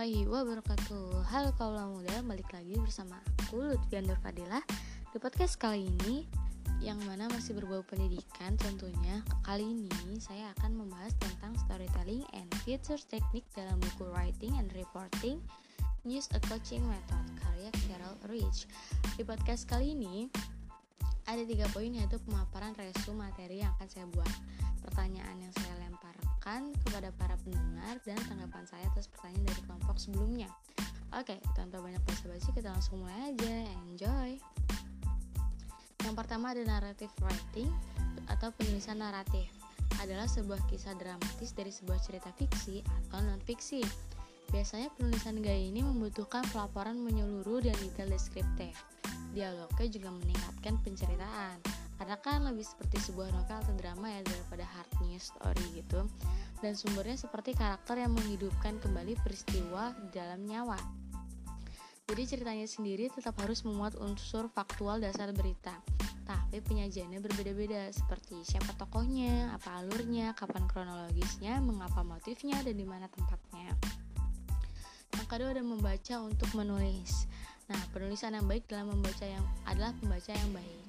warahmatullahi wabarakatuh. Halo kaula muda, balik lagi bersama aku Lutfi Andur Fadilah Di podcast kali ini Yang mana masih berbau pendidikan tentunya Kali ini saya akan membahas tentang storytelling and future technique dalam buku writing and reporting Use a coaching method karya Carol Rich. Di podcast kali ini ada tiga poin yaitu pemaparan resume materi yang akan saya buat. Pertanyaan yang saya kepada para pendengar dan tanggapan saya atas pertanyaan dari kelompok sebelumnya. Oke, tanpa banyak basa-basi kita langsung mulai aja. Enjoy. Yang pertama ada narrative writing atau penulisan naratif. Adalah sebuah kisah dramatis dari sebuah cerita fiksi atau non fiksi. Biasanya penulisan gaya ini membutuhkan pelaporan menyeluruh dan detail deskriptif. Dialognya juga meningkatkan penceritaan karena kan lebih seperti sebuah novel atau drama ya daripada hard news story gitu dan sumbernya seperti karakter yang menghidupkan kembali peristiwa dalam nyawa jadi ceritanya sendiri tetap harus memuat unsur faktual dasar berita tapi penyajiannya berbeda-beda seperti siapa tokohnya, apa alurnya, kapan kronologisnya, mengapa motifnya, dan di mana tempatnya. Yang kedua ada membaca untuk menulis. Nah, penulisan yang baik dalam membaca yang adalah pembaca yang baik.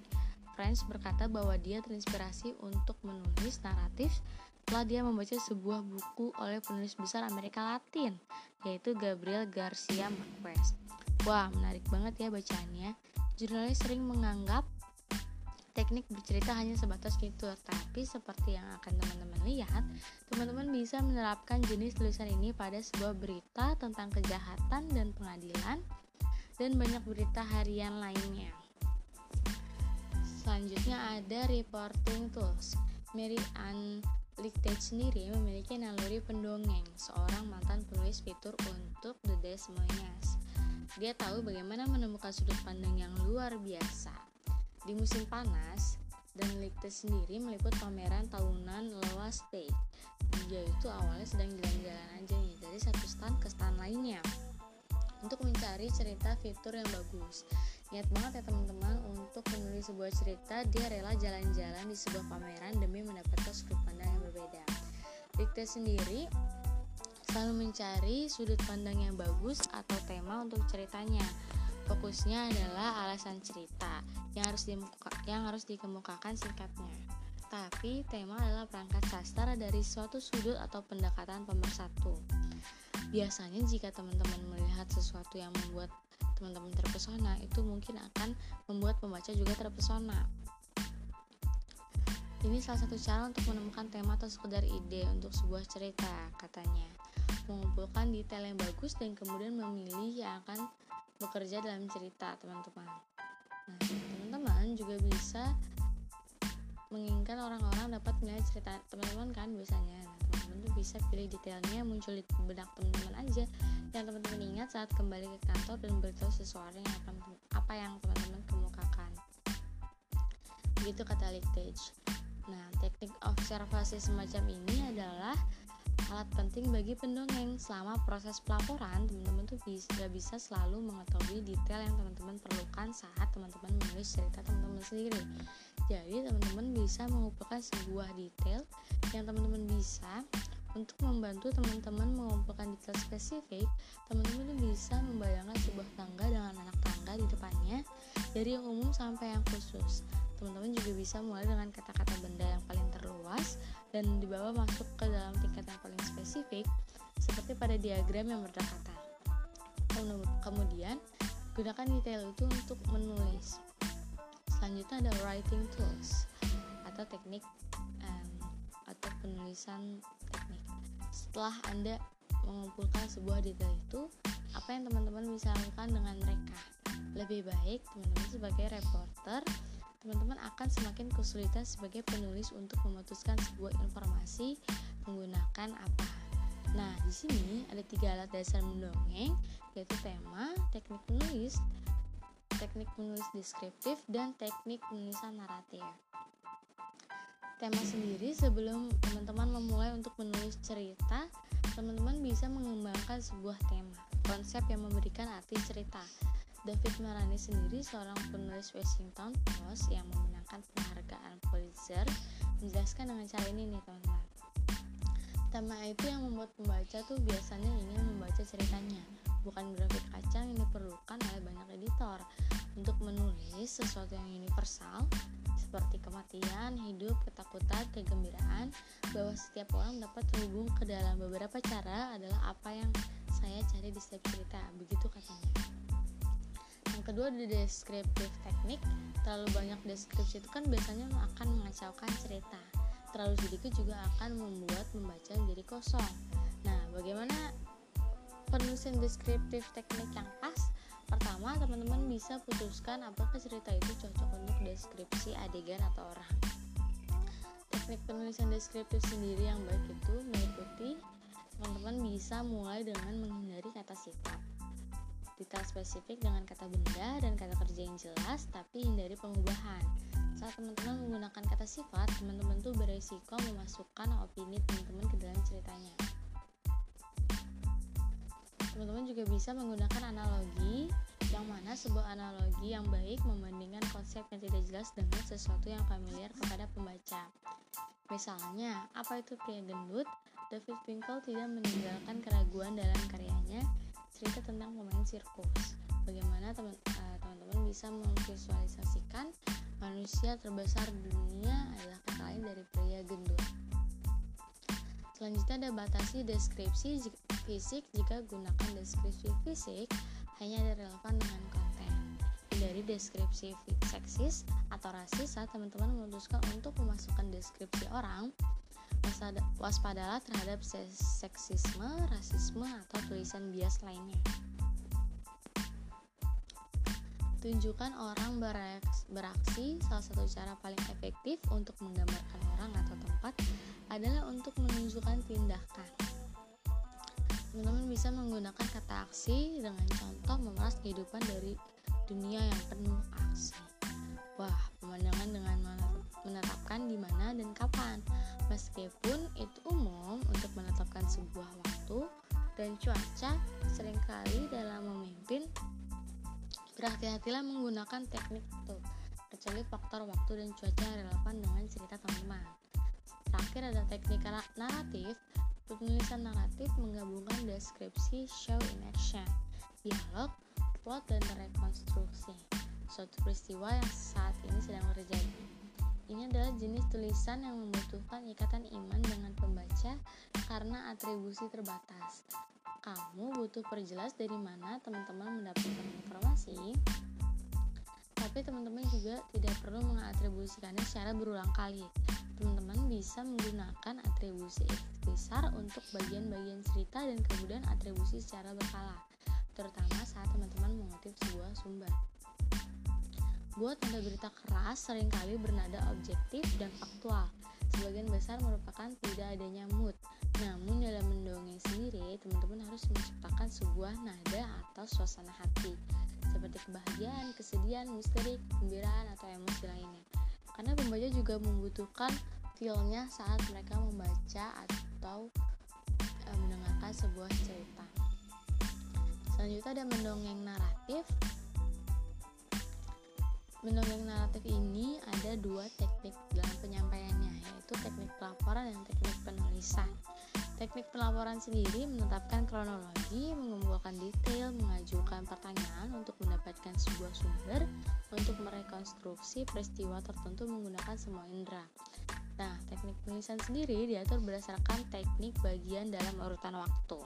French berkata bahwa dia terinspirasi untuk menulis naratif setelah dia membaca sebuah buku oleh penulis besar Amerika Latin, yaitu Gabriel Garcia Marquez. Wah, menarik banget ya bacaannya. Jurnalis sering menganggap teknik bercerita hanya sebatas fitur, tapi seperti yang akan teman-teman lihat, teman-teman bisa menerapkan jenis tulisan ini pada sebuah berita tentang kejahatan dan pengadilan, dan banyak berita harian lainnya. Selanjutnya ada reporting tools. Mary Ann Lichtenstein sendiri memiliki naluri pendongeng, seorang mantan penulis fitur untuk The Des Moines. Dia tahu bagaimana menemukan sudut pandang yang luar biasa. Di musim panas, dan Lichtenstein sendiri meliput pameran tahunan Loa State. Dia itu awalnya sedang jalan-jalan aja nih, dari satu stand ke stand lainnya untuk mencari cerita fitur yang bagus. Niat banget ya teman-teman untuk menulis sebuah cerita, dia rela jalan-jalan di sebuah pameran demi mendapatkan sudut pandang yang berbeda. Dikte sendiri selalu mencari sudut pandang yang bagus atau tema untuk ceritanya. Fokusnya adalah alasan cerita yang harus dimuka, yang harus dikemukakan singkatnya. Tapi tema adalah perangkat sastra dari suatu sudut atau pendekatan pemersatu. Biasanya jika teman-teman melihat sesuatu yang membuat teman-teman terpesona, itu mungkin akan membuat pembaca juga terpesona. Ini salah satu cara untuk menemukan tema atau sekedar ide untuk sebuah cerita, katanya. Mengumpulkan detail yang bagus dan kemudian memilih yang akan bekerja dalam cerita, teman-teman. Nah, teman-teman juga bisa menginginkan orang-orang dapat melihat cerita teman-teman kan biasanya bisa pilih detailnya muncul di benak teman-teman aja. Yang teman-teman ingat saat kembali ke kantor dan beritahu sesuatu yang akan apa yang teman-teman kemukakan. Begitu kata Lichtage nah teknik observasi semacam ini adalah alat penting bagi pendongeng. Selama proses pelaporan teman-teman tuh bisa bisa selalu mengetahui detail yang teman-teman perlukan saat teman-teman menulis cerita teman-teman sendiri. Jadi teman-teman bisa mengumpulkan sebuah detail yang teman-teman bisa untuk membantu teman-teman mengumpulkan detail spesifik, teman-teman bisa membayangkan sebuah tangga dengan anak tangga di depannya dari yang umum sampai yang khusus. Teman-teman juga bisa mulai dengan kata-kata benda yang paling terluas dan dibawa masuk ke dalam tingkat yang paling spesifik seperti pada diagram yang berdekatan. Kemudian, gunakan detail itu untuk menulis selanjutnya ada writing tools atau teknik um, atau penulisan teknik setelah anda mengumpulkan sebuah detail itu apa yang teman-teman bisa lakukan dengan mereka lebih baik teman-teman sebagai reporter teman-teman akan semakin kesulitan sebagai penulis untuk memutuskan sebuah informasi menggunakan apa Nah, di sini ada tiga alat dasar mendongeng, yaitu tema, teknik menulis, teknik menulis deskriptif, dan teknik penulisan naratif. Tema sendiri sebelum teman-teman memulai untuk menulis cerita, teman-teman bisa mengembangkan sebuah tema, konsep yang memberikan arti cerita. David Marani sendiri seorang penulis Washington Post yang memenangkan penghargaan Pulitzer menjelaskan dengan cara ini nih teman-teman. Tema itu yang membuat pembaca tuh biasanya ingin membaca ceritanya, bukan grafik kacang yang diperlukan oleh banyak editor untuk menulis sesuatu yang universal seperti kematian, hidup, ketakutan, kegembiraan, bahwa setiap orang dapat terhubung ke dalam beberapa cara adalah apa yang saya cari di setiap cerita, begitu katanya. Yang kedua di deskriptif teknik, terlalu banyak deskripsi itu kan biasanya akan mengacaukan cerita terlalu sedikit juga akan membuat membaca menjadi kosong. Nah, bagaimana penulisan deskriptif teknik yang pas? Pertama, teman-teman bisa putuskan apakah cerita itu cocok untuk deskripsi adegan atau orang. Teknik penulisan deskriptif sendiri yang baik itu meliputi teman-teman bisa mulai dengan menghindari kata sifat detail spesifik dengan kata benda dan kata kerja yang jelas tapi hindari pengubahan saat teman-teman menggunakan kata sifat, teman-teman tuh beresiko memasukkan opini teman-teman ke dalam ceritanya. Teman-teman juga bisa menggunakan analogi, yang mana sebuah analogi yang baik membandingkan konsep yang tidak jelas dengan sesuatu yang familiar kepada pembaca. Misalnya, apa itu pria gendut? David Finkel tidak meninggalkan keraguan dalam karyanya cerita tentang pemain sirkus. Bagaimana eh, teman-teman bisa memvisualisasikan manusia terbesar di dunia adalah kata lain dari pria gendut. Selanjutnya ada batasi deskripsi fisik jika gunakan deskripsi fisik hanya ada relevan dengan konten. Dari deskripsi seksis atau rasis saat teman-teman memutuskan untuk memasukkan deskripsi orang, waspadalah terhadap seksisme, rasisme, atau tulisan bias lainnya. Tunjukkan orang beraksi. Salah satu cara paling efektif untuk menggambarkan orang atau tempat adalah untuk menunjukkan tindakan. Teman-teman bisa menggunakan kata aksi dengan contoh memeras kehidupan dari dunia yang penuh aksi. Wah, pemandangan dengan menetapkan di mana dan kapan. Meskipun itu umum untuk menetapkan sebuah waktu dan cuaca, sering kali dalam memimpin Berhati-hatilah menggunakan teknik itu, kecuali faktor waktu dan cuaca relevan dengan cerita teman-teman. Terakhir ada teknik naratif. Penulisan naratif menggabungkan deskripsi, show in action, dialog, plot, dan rekonstruksi. Suatu peristiwa yang saat ini sedang terjadi. Ini adalah jenis tulisan yang membutuhkan ikatan iman dengan pembaca karena atribusi terbatas kamu butuh perjelas dari mana teman-teman mendapatkan informasi tapi teman-teman juga tidak perlu mengatribusikannya secara berulang kali teman-teman bisa menggunakan atribusi ikhtisar untuk bagian-bagian cerita dan kemudian atribusi secara berkala terutama saat teman-teman mengutip sebuah sumber. Buat tanda berita keras sering kali bernada objektif dan faktual. Sebagian besar merupakan tidak adanya mood. Namun dalam mendongeng sendiri, teman-teman harus menciptakan sebuah nada atau suasana hati seperti kebahagiaan, kesedihan, misteri, kegembiraan atau emosi lainnya. Pembaca juga membutuhkan feelnya saat mereka membaca atau e, mendengarkan sebuah cerita. Selanjutnya ada mendongeng naratif. Mendongeng naratif ini ada dua teknik dalam penyampaiannya, yaitu teknik pelaporan dan teknik penulisan. Teknik pelaporan sendiri menetapkan kronologi, mengumpulkan detail, mengajukan pertanyaan untuk mendapatkan sebuah sumber, untuk merekonstruksi peristiwa tertentu menggunakan semua indera. Nah, teknik penulisan sendiri diatur berdasarkan teknik bagian dalam urutan waktu.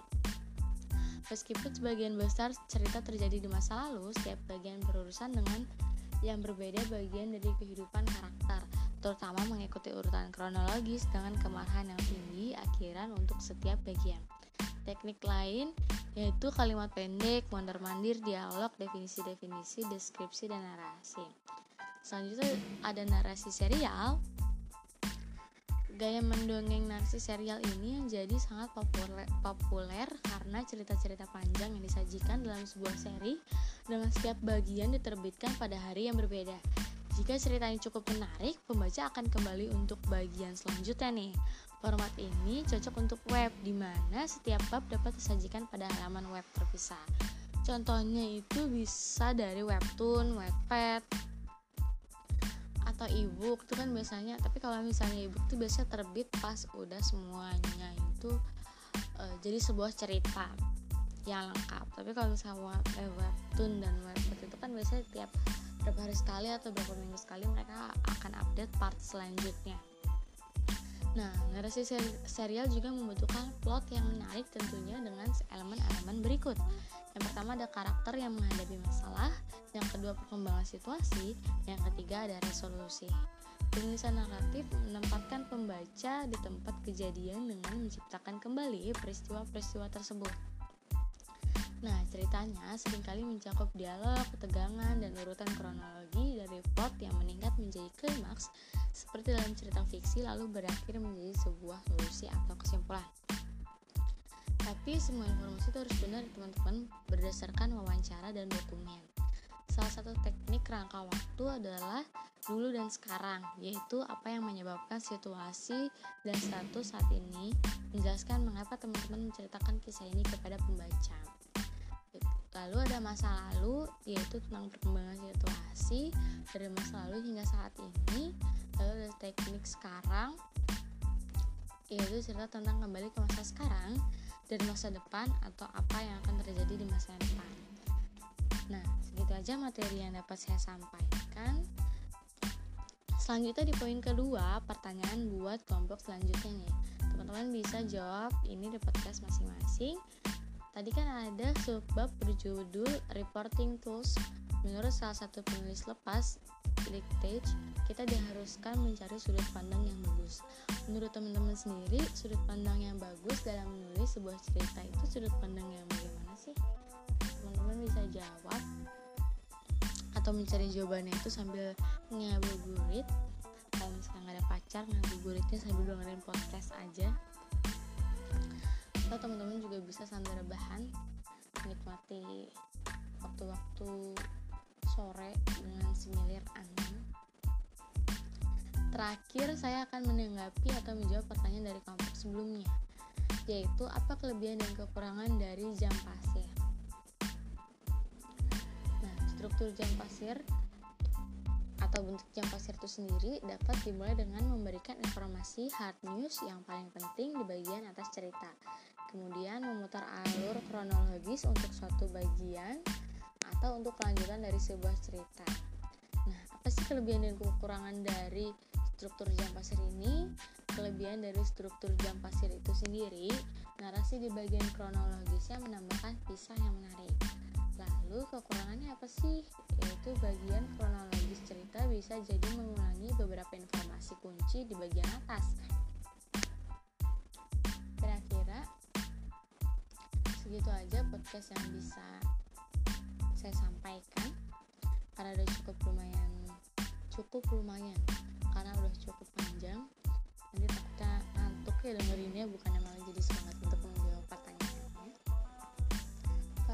Meskipun sebagian besar cerita terjadi di masa lalu, setiap bagian berurusan dengan yang berbeda bagian dari kehidupan karakter terutama mengikuti urutan kronologis dengan kemarahan yang tinggi akhiran untuk setiap bagian. Teknik lain yaitu kalimat pendek, mondar-mandir, dialog, definisi-definisi, deskripsi, dan narasi. Selanjutnya ada narasi serial. Gaya mendongeng narasi serial ini yang jadi sangat populer, populer karena cerita-cerita panjang yang disajikan dalam sebuah seri dengan setiap bagian diterbitkan pada hari yang berbeda. Jika ceritanya cukup menarik, pembaca akan kembali untuk bagian selanjutnya nih. Format ini cocok untuk web, di mana setiap bab dapat disajikan pada halaman web terpisah. Contohnya itu bisa dari webtoon, webpad, atau ebook itu kan biasanya. Tapi kalau misalnya ebook itu biasanya terbit pas udah semuanya itu uh, jadi sebuah cerita yang lengkap tapi kalau misalnya webtoon dan webtoon itu kan biasanya tiap berapa hari sekali atau berapa minggu sekali mereka akan update part selanjutnya Nah, narasi serial juga membutuhkan plot yang menarik tentunya dengan elemen-elemen berikut. Yang pertama ada karakter yang menghadapi masalah, yang kedua perkembangan situasi, yang ketiga ada resolusi. Penulisan naratif menempatkan pembaca di tempat kejadian dengan menciptakan kembali peristiwa-peristiwa tersebut. Nah, ceritanya sering kali mencakup dialog, ketegangan, dan urutan kronologi dari plot yang meningkat menjadi klimaks seperti dalam cerita fiksi lalu berakhir menjadi sebuah solusi atau kesimpulan. Tapi semua informasi itu harus benar teman-teman berdasarkan wawancara dan dokumen. Salah satu teknik rangka waktu adalah dulu dan sekarang, yaitu apa yang menyebabkan situasi dan status saat ini, menjelaskan mengapa teman-teman menceritakan kisah ini kepada pembaca. Lalu ada masa lalu, yaitu tentang perkembangan situasi dari masa lalu hingga saat ini, lalu ada teknik sekarang yaitu cerita tentang kembali ke masa sekarang dan masa depan atau apa yang akan terjadi di masa depan. Nah segitu aja materi yang dapat saya sampaikan. Selanjutnya di poin kedua pertanyaan buat kelompok selanjutnya nih. Teman-teman bisa jawab ini di podcast masing-masing tadi kan ada subbab berjudul reporting tools menurut salah satu penulis lepas Dictage kita diharuskan mencari sudut pandang yang bagus. Menurut teman-teman sendiri, sudut pandang yang bagus dalam menulis sebuah cerita itu sudut pandang yang bagaimana sih? Teman-teman bisa jawab atau mencari jawabannya itu sambil ngabuburit. Kalau misalnya nggak ada pacar, ngabuburitnya sambil dengerin podcast aja. Atau teman-teman juga bisa sambil rebahan, menikmati waktu-waktu sore dengan semilir angin Terakhir, saya akan menanggapi atau menjawab pertanyaan dari kelompok sebelumnya, yaitu apa kelebihan dan kekurangan dari jam pasir. Nah, struktur jam pasir atau bentuk jam pasir itu sendiri dapat dimulai dengan memberikan informasi hard news yang paling penting di bagian atas cerita. Kemudian memutar alur kronologis untuk suatu bagian atau untuk kelanjutan dari sebuah cerita. Nah, apa sih kelebihan dan kekurangan dari struktur jam pasir ini kelebihan dari struktur jam pasir itu sendiri narasi di bagian kronologisnya menambahkan kisah yang menarik lalu kekurangannya apa sih yaitu bagian kronologis cerita bisa jadi mengulangi beberapa informasi kunci di bagian atas. Kira-kira segitu aja podcast yang bisa saya sampaikan. Karena udah cukup lumayan cukup lumayan. Karena udah cukup panjang. Nanti takutnya ngantuk ya dengerinnya bukannya malah jadi semangat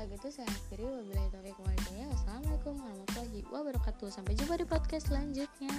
kalau gitu saya akhiri wabillahi taufiq walhidayah wassalamualaikum warahmatullahi wabarakatuh. Sampai jumpa di podcast selanjutnya